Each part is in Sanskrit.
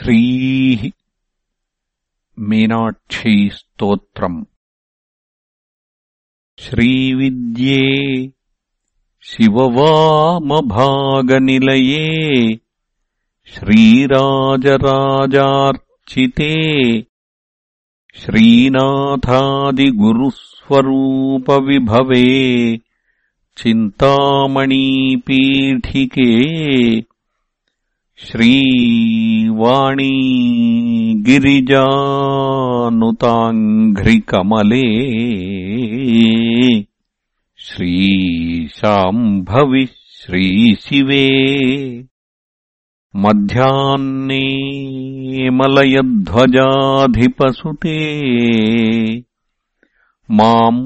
श्रीः मीनाक्षीस्तोत्रम् श्रीविद्ये शिववामभागनिलये श्रीराजराजार्चिते श्रीनाथादिगुरुस्वरूपविभवे चिन्तामणीपीठिके श्रीवाणी गिरिजानुताङ्घ्रिकमले श्रीशाम्भवि श्रीशिवे मध्याह्ने मलयध्वजाधिपसुते माम्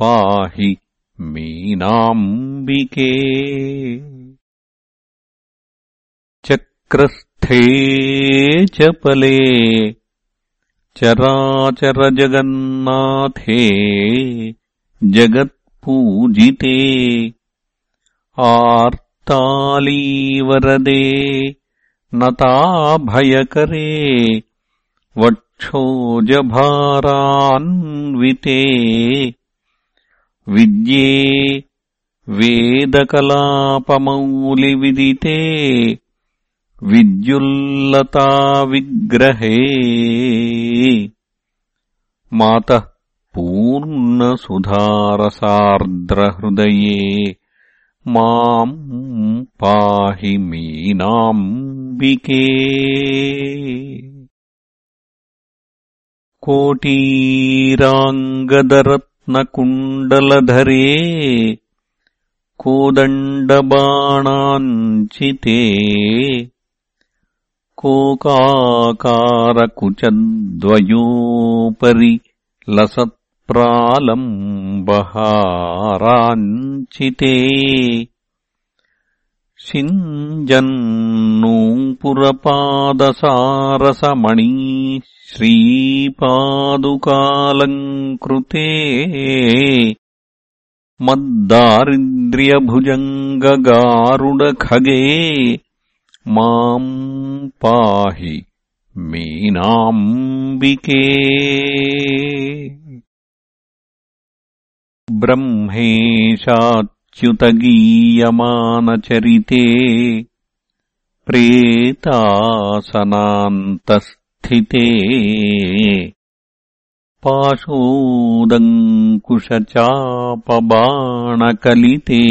पाहि मीनाम्बिके चक्रस्थे च पले। चराचरजगन्नाथे जगत्पूजिते। आर्तालीवरदे नताभयकरे वक्षोजभारान्विते। विद्ये वेदकलापमौलिविदिते विद्युल्लताविग्रहे मातः पूर्णसुधारसार्द्रहृदये माम् पाहि मीनाम्बिके। कोटीराङ्गदरत्नकुण्डलधरे कोदण्डबाणाञ्चिते कोकाकारकुचद्वयोपरि लसत्प्रालम्बहाराञ्चिते। सिञ्जन्नूपुरपादसारसमणी श्रीपादुकालङ्कृते। मद्दारिद्र्यभुजङ्गगारुडखगे माम् पाहि मीनाम्बिके। ब्रह्मेशाच्युतगीयमानचरिते प्रेतासनान्तस्थिते। पाशोदङ्कुशचापबाणकलिते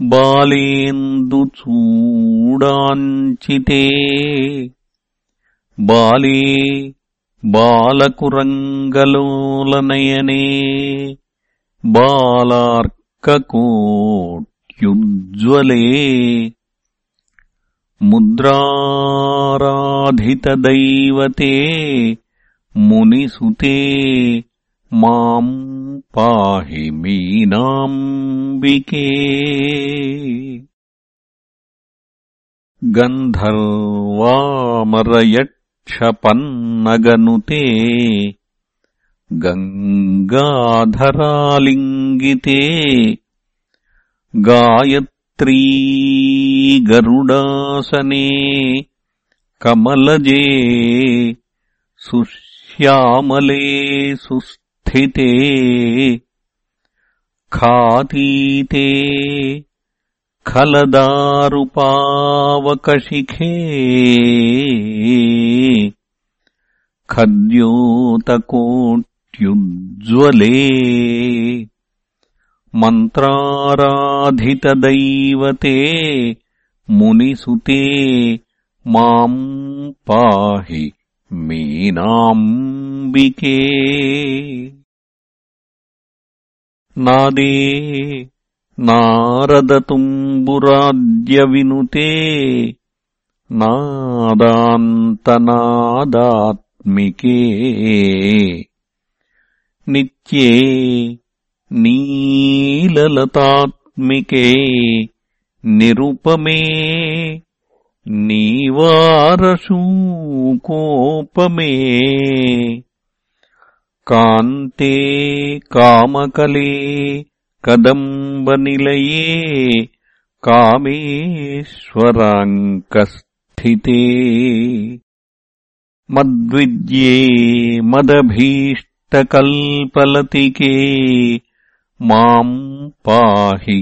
బాలేందు చూడాంచితే. బాలే బాలకురంగలోలనయనే. బాలార్కకోట్యుజ్వలే. ముద్రారాధితదైవతే మునిసుతే మాం पाहि मीनाम्बिके। गन्धर्वामरयक्षपन्नगनुते। गङ्गाधरालिङ्गिते। गायत्री गरुडासने कमलजे सुश्यामले सुस्थिते खातीते खलदारुपावकशिखे। खद्योतकोट्युज्ज्वले। मन्त्राराधितदैवते मुनिसुते। माम् पाहि मीनाम्बिके नादे नारदतुम्बुराद्यविनुते नादान्तनादात्मिके नित्ये नीललतात्मिके निरुपमे नीवारशूकोपमे कान्ते कामकले कदम्बनिलये कामेश्वराङ्कस्थिते स्थिते मद्विद्ये मदभीष्टकल्पलतिके माम् पाहि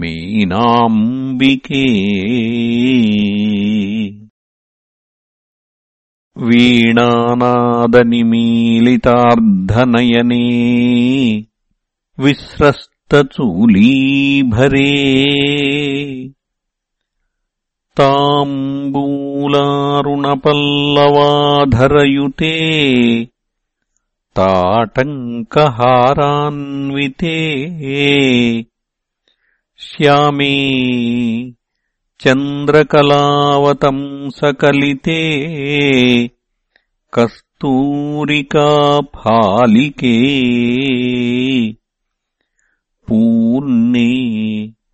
मीनाम्बिके वीणानादनिमीलितार्धनयने विस्रस्तचूलीभरे ताम्बूलारुणपल्लवाधरयुते ताटङ्कहारान्विते श्यामे चन्द्रकलावतंसकलिते कस्तूरिकाफालिके पूर्णे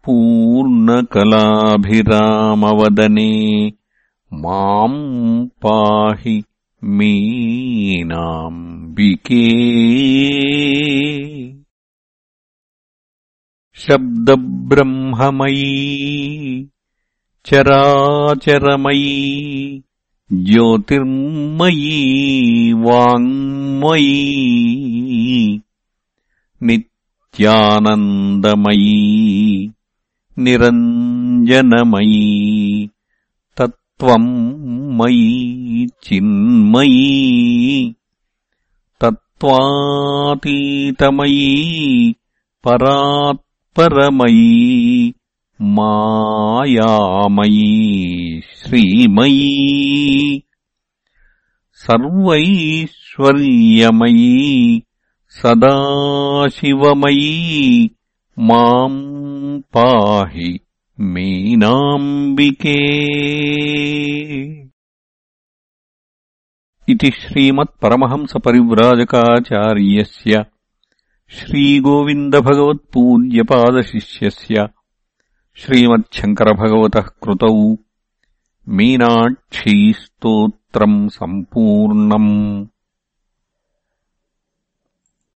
पूर्णकलाभिरामवदने माम् पाहि मीनाम्बिके। शब्दब्रह्ममयी चराचरमयी ज्योतिर्मयी वाङ्मयी नित्यानन्दमयी निरञ्जनमयी तत्त्वम् मयी चिन्मयी तत्त्वातीतमयी परात्परमयी मायामयी श्रीमयी सर्वैश्वर्यमयी सदाशिवमयी माम् पाहि मीनाम्बिके। इति श्रीमत्परमहंसपरिव्राजकाचार्यस्य श्रीगोविन्दभगवत्पूज्यपादशिष्यस्य श्रीमच्छङ्करभगवतः कृतौ। मीनाक्षीस्तोत्रम् सम्पूर्णम्